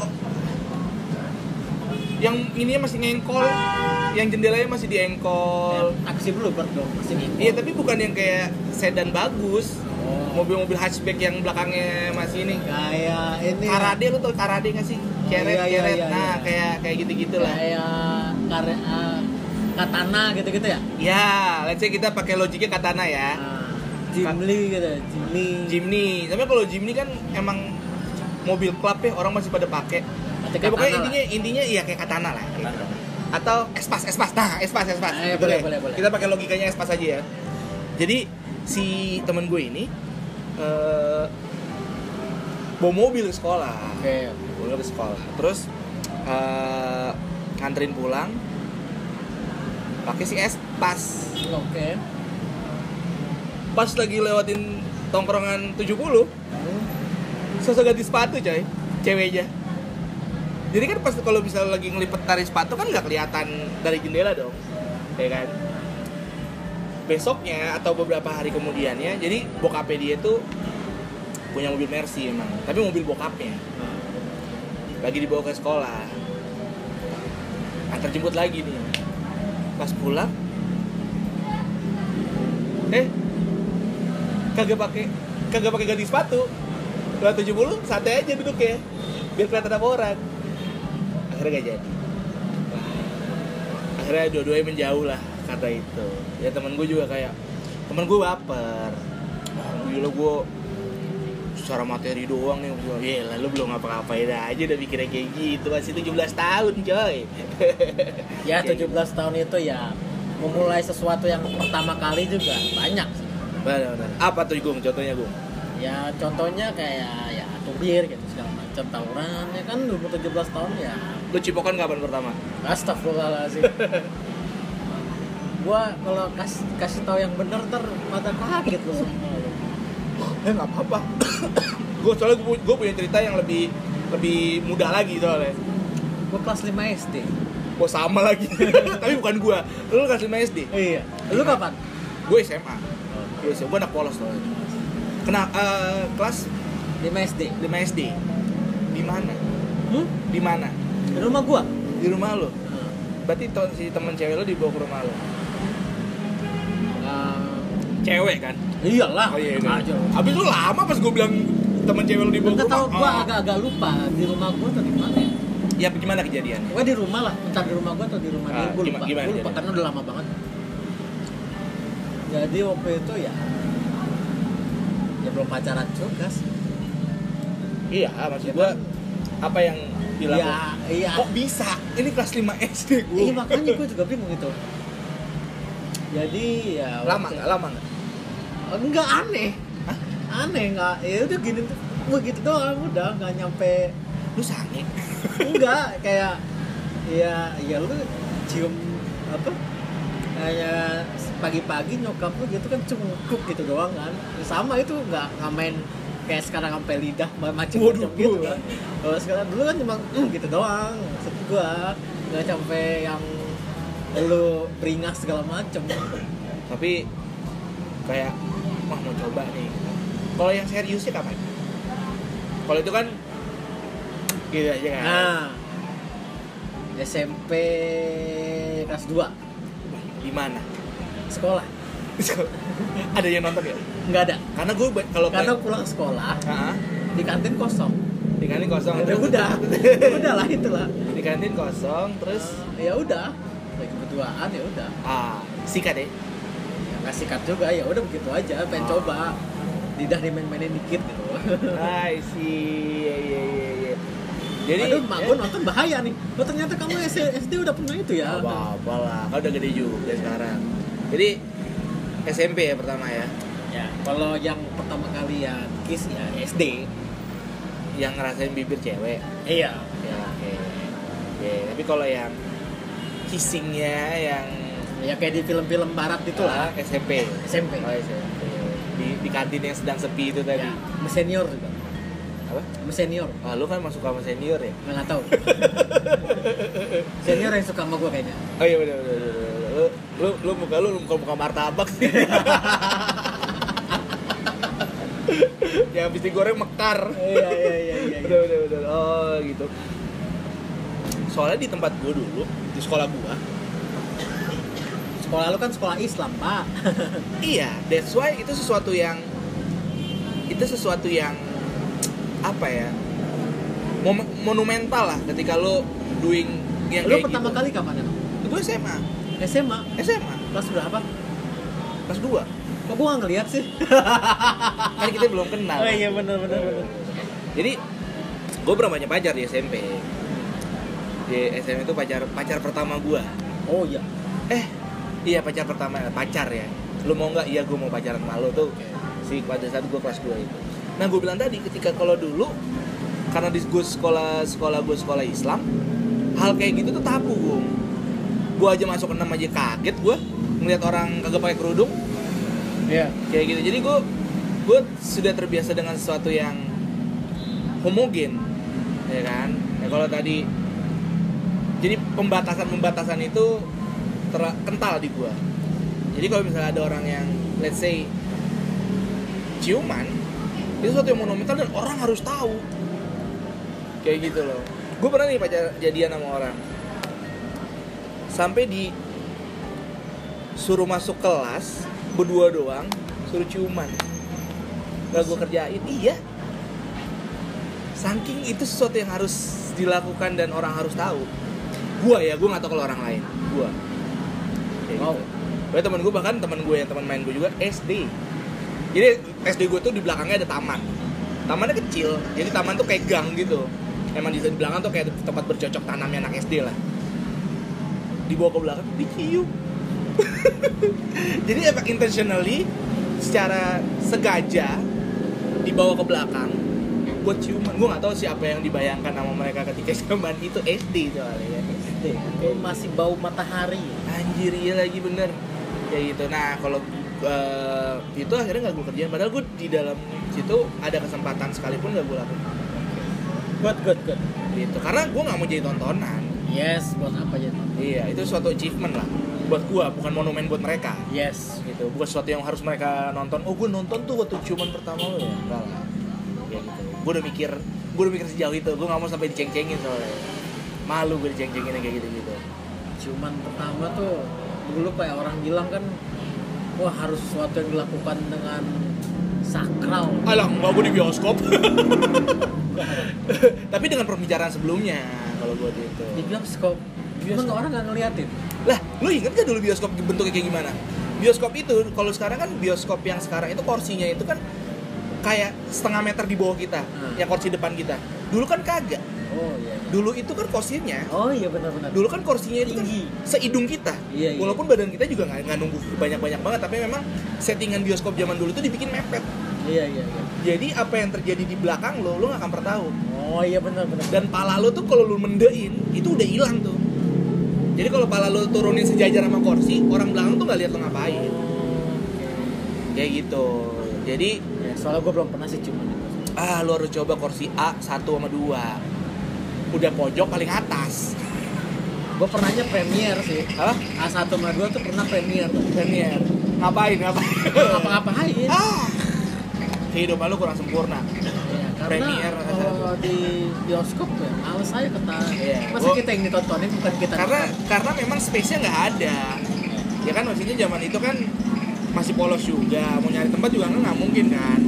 yang ininya masih ngengkol. Yang jendelanya masih diengkol aksi bluebird dong masih iya tapi bukan yang kayak sedan bagus. Oh. mobil-mobil hatchback yang belakangnya masih ini. Kayak ini. Karade lu tau karade gak sih? Keret Iya, iya, keret. iya, nah iya. kayak kayak gitu gitulah kayak kare, uh, katana gitu-gitu ya? Ya let's say kita pakai logiknya katana ya. Ah, Jimny gitu Jimny. Jimny. Tapi kalau Jimny kan emang mobil club ya orang masih pada pakai ya pokoknya katana intinya intinya iya kayak katana lah kayak gitu. atau espas espas nah espas espas Eh, Gitu boleh, deh. boleh, boleh. kita pakai logikanya espas aja ya jadi si temen gue ini eh, bawa mobil ke sekolah Oke. pulang ke sekolah terus eh, nganterin pulang pakai si es pas Oke. pas lagi lewatin tongkrongan 70 Hmm. sosok ganti sepatu coy ceweknya jadi kan pas kalau misalnya lagi ngelipet tali sepatu kan nggak kelihatan dari jendela dong ya kan? Besoknya atau beberapa hari kemudiannya jadi bokapnya dia tuh punya mobil Mercy emang tapi mobil bokapnya. Lagi dibawa ke sekolah. Antar jemput lagi nih. Pas pulang eh kagak pakai kagak pakai ganti sepatu. Lewat 70 santai aja duduk ya biar kelihatan sama orang akhirnya gak jadi. Akhirnya dua-duanya menjauh lah kata itu. Ya temen gue juga kayak temen gue baper. Gila gue secara materi doang nih gue ya lah lu belum ngapa-ngapain aja udah mikirnya kayak gitu. Masih 17 tahun coy. Ya Kayak 17 tahun itu ya memulai sesuatu yang pertama kali juga banyak sih. benar benar. Apa tuh gung? Contohnya gung? Ya contohnya kayak ya tubir gitu segala macam tawuran. Ya kan umur 17 tahun ya lu cipokan kapan pertama? Astagfirullahaladzim. [laughs] gua kalau kasih kasih tahu yang bener ntar mata kaget lu semua eh nggak apa-apa. [coughs] Gue soalnya gue punya cerita yang lebih lebih muda lagi soalnya. Gua kelas 5 SD. gue sama lagi. [laughs] Tapi bukan gue lu kelas 5 SD Iya. Lu kapan? gue SMA gue SMA gue anak polos soalnya. Kena eh, kelas? 5 SD. 5 SD di mana? Hmm? di mana Di rumah gua. di rumah lo berarti to- si temen cewek lo dibawa ke rumah lo Eh, cewek kan iyalah. oh iya aja. iya habis lu lama pas gue bilang temen cewek lo dibawa ke Enggak tahu rumah gua Ah. agak-agak lupa di rumah gua atau di mana ya. ya gimana kejadian Gua di rumah lah, entar di rumah gua atau di rumah Ah, dia, gua gimana- lupa. gimana Gua lupa karena udah lama banget. Jadi waktu itu ya ya belum pacaran juga sih. iya maksud Ya gue kan? apa yang dilakukan Ya, iya. kok bisa ini kelas 5 SD gue Iya makanya gua juga bingung itu. Jadi ya lama nggak lama nggak Enggak aneh. Hah? Aneh enggak. Ya udah gini tuh. Begitu doang udah nggak nyampe lu sange enggak kayak ya ya lu cium apa kayak pagi-pagi nyokap lu gitu kan cungkuk gitu doang kan sama itu nggak nggak main kayak sekarang sampai lidah macam-macam gitu. kan kalau sekarang dulu kan cuma "Mm," gitu doang. Maksud gua nggak sampai yang lu beringas segala macem. Tapi kayak wah mau coba nih. Kalau yang seriusnya kapan? Kalau itu kan gitu aja kan? Nah SMP kelas 2 di mana? Sekolah [laughs] ada yang nonton ya nggak ada. Karena gue kalau karena pulang sekolah Ah, di kantin kosong. Di kantin kosong ya udah. [laughs] Udah lah itulah. Di kantin kosong terus? Eh, ya udah. Lagi berduaan ya udah. Ah sikat ya ya nggak sikat juga. Ya udah begitu aja. Pengen Ah. coba. Lidah dimain-mainin dikit gitu. I see. Iya iya iya iya. Jadi Aduh, mak gue nonton bahaya nih. Oh ternyata kamu SD, SD udah punya itu ya? apa apa lah. Kau udah gede juga sekarang. Jadi SMP ya pertama ya Ya, kalau yang pertama kali ya kiss ya SD. yang ngerasain bibir cewek Iya. ya oke Oke, tapi kalau yang kissingnya yang Ya kayak di film-film barat itu lah. ah, SMP SMP. oh SMP di, di kantin yang sedang sepi itu tadi Ya, senior juga. apa senior. ah, lu kan masuk sama senior ya Nggak tahu. [laughs] senior yang suka sama gue kayaknya. oh iya bener, bener. Lu lu lu muka lu muka muka martabak sih [laughs] yang habis digoreng mekar Iya iya iya iya. bener bener bener oh gitu soalnya di tempat gua dulu di sekolah gua Sekolah lu kan sekolah Islam, Pak. [laughs] iya that's why itu sesuatu yang itu sesuatu yang apa ya monumental lah ketika lo doing yang lu kayak pertama gitu. kali kapan emang? gue SMA SMA. SMA Kelas berapa? kelas 2 Kok gua nggak ngeliat sih? [laughs] kan kita belum kenal Oh iya benar benar benar. jadi gue belum banyak pacar di SMP di SMP itu pacar pacar pertama gue Oh iya. eh iya pacar pertama pacar ya lu mau nggak iya gue mau pacaran sama lu tuh sih pada saat gue kelas 2 itu nah gue bilang tadi ketika kalau dulu karena di gue sekolah sekolah gue sekolah Islam hal kayak gitu tuh tabu gue gue aja masuk enam aja kaget gue ngeliat orang kagak pakai kerudung. Iya. kayak gitu. Jadi gue gue sudah terbiasa dengan sesuatu yang homogen ya kan? Ya kalau tadi jadi pembatasan pembatasan itu ter- kental di gue jadi kalau misalnya ada orang yang let's say ciuman itu sesuatu yang monumental dan orang harus tahu. Kayak gitu loh. Gue pernah nih pacar jadian sama orang sampai di suruh masuk kelas berdua doang suruh ciuman. Gak gue kerjain. Iya. Saking itu sesuatu yang harus dilakukan dan orang harus tahu. Gua ya gua nggak tahu kalau orang lain. Gua. Kayak Wow. gitu. Temen gue bahkan temen gue yang teman main gue juga SD jadi SD gue tuh di belakangnya ada taman. Tamannya kecil jadi taman tuh kayak gang gitu. Emang di belakang tuh kayak tempat bercocok tanamnya anak SD lah dibawa ke belakang dicium. Jadi emang intentionally secara sengaja dibawa ke belakang buat ciuman. Gue nggak tahu siapa yang dibayangkan sama mereka ketika zaman itu SD soalnya ya Itu masih bau matahari. anjir iya lagi bener. Kayak gitu. Nah kalau eh, itu akhirnya nggak gue kerjain. Padahal gue di dalam situ ada kesempatan sekalipun nggak gue lakukan. Good, good, good. gitu. Karena gue nggak mau jadi tontonan Yes, buat apa aja? iya itu suatu achievement lah. Buat gue bukan monumen buat mereka. Yes. gitu. Bukan sesuatu yang harus mereka nonton. Oh gue nonton tuh waktu ciuman pertama lo ya enggak lah. Kayak gitu. Gue udah mikir gue udah mikir sejauh itu. Gue nggak mau sampai diceng-cengin soalnya. Malu gue diceng-cengin kayak gitu gitu Cuman pertama tuh dulu kayak orang bilang kan wah harus sesuatu yang dilakukan dengan sakral. alah nggak gue di bioskop [laughs] tapi dengan pembicaraan sebelumnya kalau gue itu Di bioskop. Emang orang nggak ngeliatin? lah lu inget gak dulu bioskop bentuknya kayak gimana bioskop itu kalau sekarang kan bioskop yang sekarang itu kursinya itu kan kayak setengah meter di bawah kita Hmm. yang kursi depan kita dulu kan kagak Oh iya. dulu itu kan kursinya Oh iya benar-benar. dulu kan kursinya itu kan Tinggi. seidung kita Iya, iya. walaupun badan kita juga nggak nggak nunggu banyak banyak banget tapi memang settingan bioskop zaman dulu itu dibikin mepet Iya iya iya. jadi apa yang terjadi di belakang lo lo nggak akan pernah tahu Oh iya benar-benar. dan pala lo tuh kalau lo mendein itu udah hilang tuh jadi kalau pala lo turunin sejajar sama kursi orang belakang tuh nggak lihat lo ngapain kayak gitu jadi Ya, soalnya gue belum pernah sih cuman itu. ah lo harus coba kursi A 1 sama 2 udah pojok paling atas Gue pernahnya premier sih. apa A1 sama 2 tuh pernah premier. Premier ngapain ngapain Apa-apain. ah kehidupan lu kurang sempurna Ya, karena Premier, kalau di bioskop ya males aja kata. Masa gua- kita yang ditontonin bukan kita. karena nonton. karena memang space nya nggak ada ya kan maksudnya zaman itu kan masih polos juga mau nyari tempat juga kan nggak mungkin kan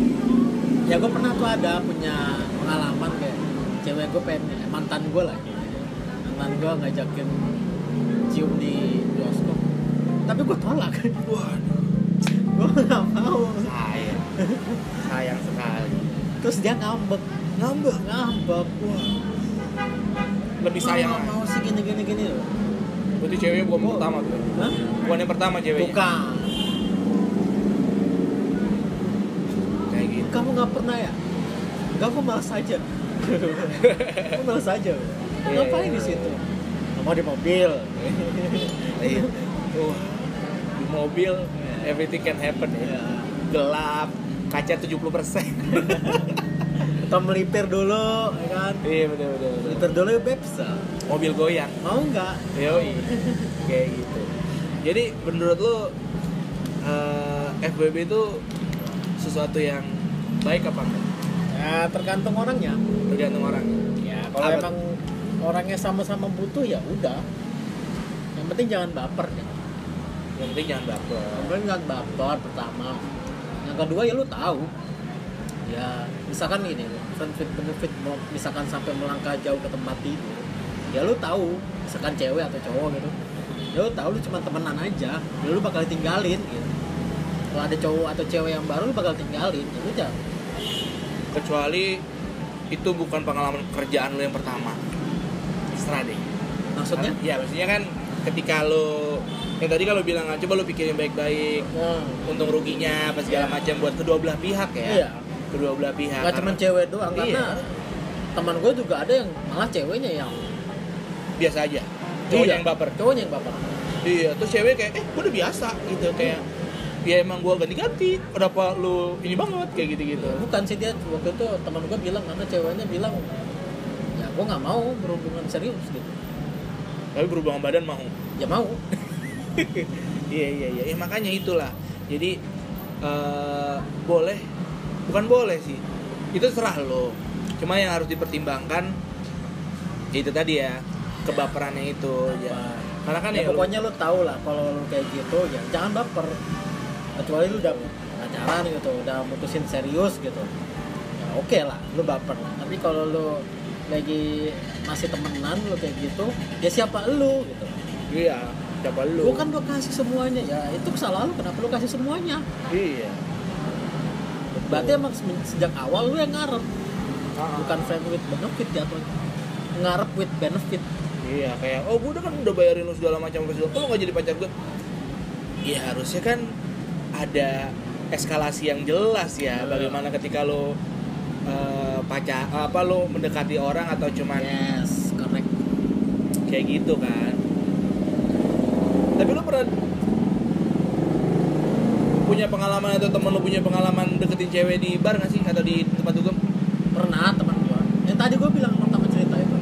ya gue pernah tuh ada punya pengalaman kayak cewek gue pengen mantan gue lah mantan gue ngajakin cium di bioskop. Tapi gue tolak. Waduh. Gue nggak mau. Sayang. Sayang sekali. Terus dia ngambek. Ngambek? Ngambek. Wah. Lebih sayang Gua mau sih gini gini gini loh berarti ceweknya bukan yang pertama tuh? Hah? bukan yang pertama ceweknya? Bukan. Kayak gitu. Kamu nggak pernah ya? Enggak, gue malas aja gue malas aja Iya, ngapain iya. di situ mau di mobil [laughs] Iya. Wah, di mobil everything can happen ya. Ya. Gelap, kaca 70%. [laughs] atau melipir dulu ya kan iya benar benar. melipir dulu ya bebs Mobil goyang. mau nggak Yoi. Kayak gitu. Jadi menurut lo eh, FWB itu sesuatu yang baik apa enggak? ya tergantung orangnya Tergantung orang. ya kalau emang orangnya sama-sama butuh ya udah. Yang penting jangan baper ya. Yang penting jangan baper. yang penting jangan baper pertama. Yang kedua ya lu tahu. Ya misalkan ini benefit benefit misalkan sampai melangkah jauh ke tempat itu ya lu tahu. Misalkan cewek atau cowok gitu. Ya lu tahu lu cuma temenan aja. Ya lu bakal tinggalin gitu. Kalau ada cowok atau cewek yang baru lu bakal tinggalin ya udah. Kecuali itu bukan pengalaman kerjaan lo yang pertama. Serah deh. maksudnya? Ya maksudnya kan ketika lo yang tadi kalau bilang "Ah, coba lo pikirin baik-baik Nah, untung ruginya apa segala Iya. macam buat kedua belah pihak ya. Iya. Kedua belah pihak. Nggak cuma cewek doang Iya. karena teman gue juga ada yang malah ceweknya yang biasa aja. Cowoknya Iya, yang baper. Cowoknya yang baper. Iya terus cewek kayak eh gue udah biasa gitu kayak ya emang gue ganti-ganti kenapa lu ini banget? Kayak gitu-gitu. Bukan sih dia waktu itu teman gue bilang karena ceweknya bilang ya gue nggak mau berhubungan serius gitu. Tapi berhubungan badan mau. Ya mau. [laughs] Iya iya iya. Ya, makanya itulah. Jadi eh, boleh. Bukan boleh sih. Itu serah lo. Cuma yang harus dipertimbangkan itu tadi ya kebaperannya itu ya. Karena kan ya, ya, pokoknya lu tahu lah kalau lu kayak gitu ya jangan baper kecuali lu udah pacaran gitu udah mutusin serius gitu. Ya oke lah lu baper tapi kalau lu lagi masih temenan lu kayak gitu ya siapa lu gitu. Iya siapa lu? Lu kan udah kasih semuanya. Ya itu kesalahan lu. Kenapa lu kasih semuanya? Iya. Berarti emang se- sejak awal lu yang ngarep. Ah, bukan friend with benefit jatuhnya ngarep with benefit. Iya kayak oh gue udah kan udah bayarin lu segala macam segala kok lu nggak jadi pacar gue ya harusnya kan ada eskalasi yang jelas ya Hmm. bagaimana ketika lo eh, pacar apa lo mendekati orang atau cuman yes correct. kayak gitu kan. Tapi lo pernah punya pengalaman atau temen lo punya pengalaman deketin cewek di bar nggak sih? Atau di tempat dugem pernah teman gua. Yang tadi gua bilang pertama cerita itu.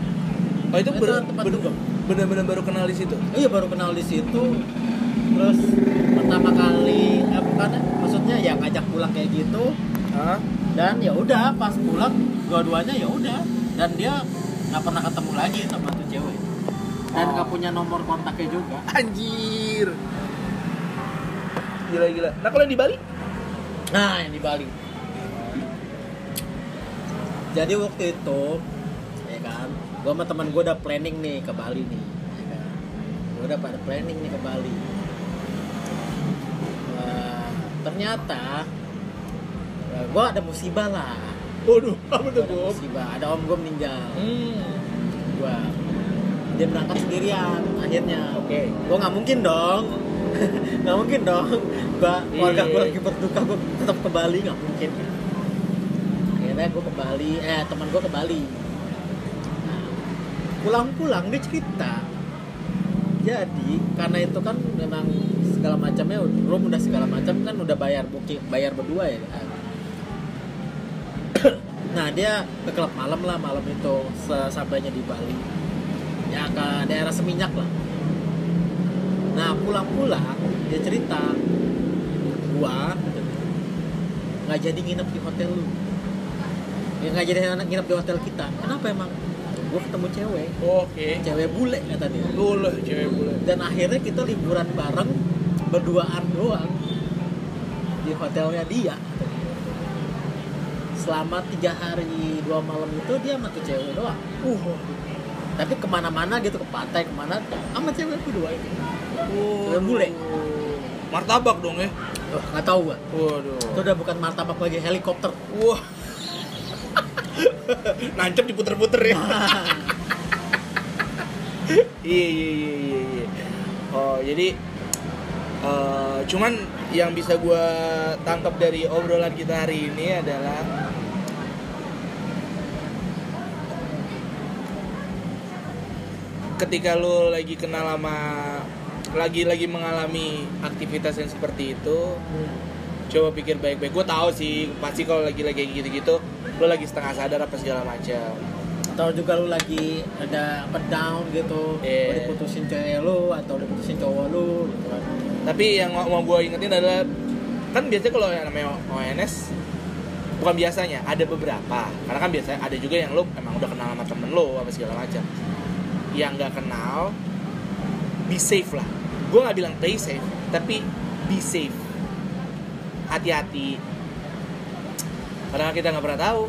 Oh itu Itu bener- tempat bener- dugem. bener-bener baru kenal di situ? Iya baru kenal di situ. Terus pertama kali bukan maksudnya ya ngajak pulang kayak gitu. Hah? dan ya udah pas pulang dua-duanya ya udah. Dan dia nggak pernah ketemu lagi sama tuh cewek. Dan Oh. nggak punya nomor kontaknya juga. Anjir. Gila gila nah kalau yang di Bali? Nah yang di Bali. Jadi waktu itu ya kan gua sama teman gua udah planning nih ke Bali nih ya kan. Gua udah pada planning nih ke Bali ternyata ya, gua ada musibah lah. Waduh apa tuh ada Bob? musibah ada om gua meninggal. Hmm. Gua dia berangkat sendirian akhirnya. Oke. Gua nggak mungkin dong. [laughs] Nggak mungkin dong. Gua keluarga Iya. lagi berduka gua tetap ke Bali nggak mungkin. Akhirnya gua ke Bali eh teman gua ke Bali. Nah, pulang-pulang dia cerita. Jadi karena itu kan memang segala macamnya room udah segala macam kan udah bayar booking bayar berdua ya kan. [coughs] nah dia ke klub malam lah malam itu sampainya di Bali. Ya ke daerah Seminyak lah. Nah pulang-pulang dia cerita gua nggak jadi nginep di hotel lu. Ya nggak jadi nginep di hotel kita. Kenapa emang? Gua ketemu cewek. Oke. Cewek bule kata dia. Boleh cewek boleh dan akhirnya kita liburan bareng berduaan doang di hotelnya dia. Selama tiga hari dua malam itu dia sama tuh cewek doang. Uh tapi ke mana-mana gitu ke pantai ke mana sama cewek berdua ini uh Cewek bule. martabak dong ya? Wah, nggak tahu gua. Waduh. Itu udah bukan martabak lagi helikopter. Wah [laughs] nancep diputer-puter ya? [laughs] Iya iya iya iya iya. Oh jadi eh, cuman yang bisa gua tangkap dari obrolan kita hari ini adalah ketika lu lagi kenal sama lagi lagi mengalami aktivitas yang seperti itu coba pikir baik-baik. Gue tahu sih pasti kalau lagi lagi gitu gitu lo lagi setengah sadar apa segala macam. Atau juga lu lagi ada apa down gitu Iya. mau diputusin cewek lu atau diputusin cowok lu gitu kan tapi yang mau, gue ingetin adalah kan biasanya kalau yang namanya ONS bukan biasanya ada beberapa. Karena kan biasanya ada juga yang lo emang udah kenal sama temen lo apa segala macam. Yang nggak kenal be safe lah. Gue nggak bilang play safe tapi be safe. Hati-hati. Karena kita nggak pernah tahu.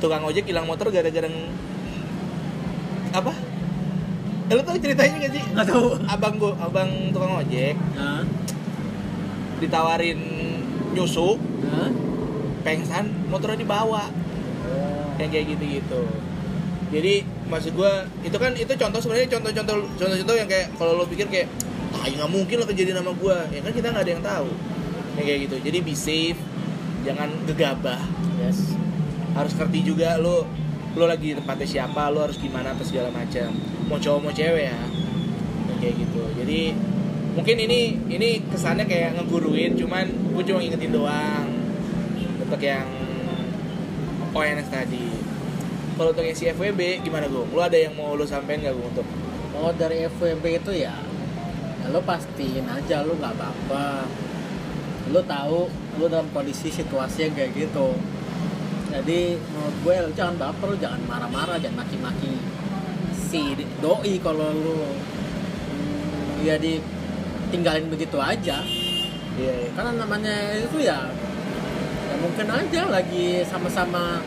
Tukang ojek hilang motor gara-gara apa Eh, lo tau ceritanya gak sih? Nggak tahu. Abang gua abang tukang ojek ditawarin nyusu pengsan motornya dibawa. Oh. yang kayak gitu gitu jadi maksud gue itu kan itu contoh sebenarnya contoh-contoh contoh-contoh yang kayak kalau lo pikir kayak ah ya nggak mungkin lo kejadian sama gue ya kan kita nggak ada yang tahu. Ya kayak gitu. Jadi be safe. Jangan gegabah. Yes. Harus ngerti juga lo lo lagi di tempatnya siapa lo harus gimana apa segala macam mau cowok mau cewek ya. Ya, kayak gitu. Jadi mungkin ini ini kesannya kayak ngeguruin cuman gue cuma ingetin doang. Untuk yang ONS tadi. Kalau untuk yang si FWB gimana gue lo ada yang mau lo sampein gak gue untuk kalau dari FWB itu ya, ya lo pastiin aja lo nggak apa-apa. Lo tahu lo dalam kondisi situasi yang kayak gitu. Jadi menurut gue lo jangan baper lo jangan marah-marah jangan maki-maki si doi kalau lo hmm, ya ditinggalin begitu aja iya iya. karena namanya itu ya ya mungkin aja lagi sama-sama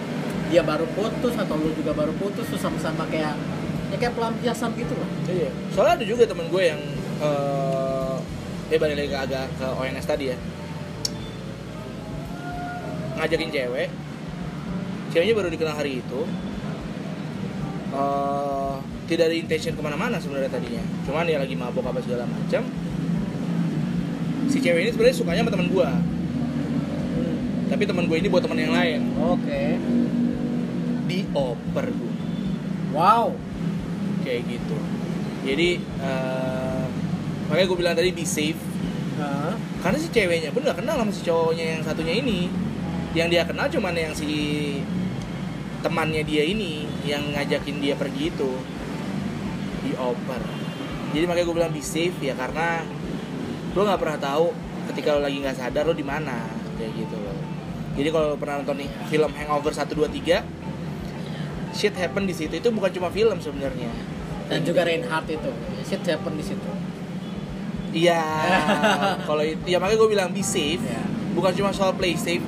dia baru putus atau lu juga baru putus terus sama-sama kayak ya kayak pelampiasan gitu loh Iya. Soalnya ada juga temen gue yang eh dia balik lagi agak ke ONS tadi ya. Ngajakin cewek. Ceweknya baru dikenal hari itu. eh tidak ada intention ke mana-mana sebenarnya tadinya. Cuman ya lagi mabok apa segala macam. Si cewek ini sebenarnya sukanya sama teman gue. Tapi teman gue ini buat teman yang lain. oke Dioper gue. wow Kayak gitu. Jadi eh makanya gue bilang tadi be safe Hah? karena si ceweknya pun nggak kenal sama si cowoknya yang satunya ini yang dia kenal cuman yang si temannya dia ini yang ngajakin dia pergi itu dioper jadi makanya gue bilang be safe ya karena lo nggak pernah tahu ketika lo lagi nggak sadar lo di mana kayak gitu loh jadi kalau lo pernah nonton nih film Hangover 1 2 3 shit happen di situ itu bukan cuma film sebenarnya dan juga Reinhardt itu shit happen di situ Iya, [laughs] kalau itu ya makanya gue bilang be safe. Iya. Bukan cuma soal play safe.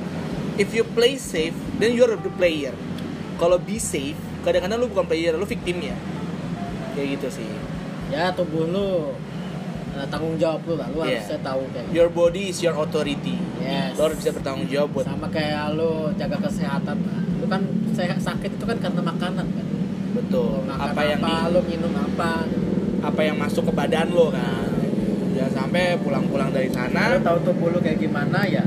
If you play safe, then you're the player. Kalau be safe, kadang-kadang lu bukan player, lu victimnya. Kayak gitu sih. ya tubuh lu eh, tanggung jawab lu lah lu Iya. harusnya tahu kayak gitu. Your body is your authority. yes Lo harus bisa bertanggung jawab buat sama kayak lu jaga kesehatan lah. lu kan sehat sakit itu kan karena makanan kan betul. Lu makan Apa yang di- lu minum apa apa yang masuk ke badan lo kan. Jangan sampai pulang-pulang dari lu sana tahu tubuh lu kayak gimana ya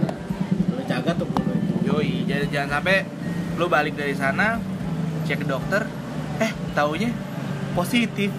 lu jaga tubuh lu Yoi, jangan, jangan sampai lu balik dari sana cek ke dokter, eh taunya positif.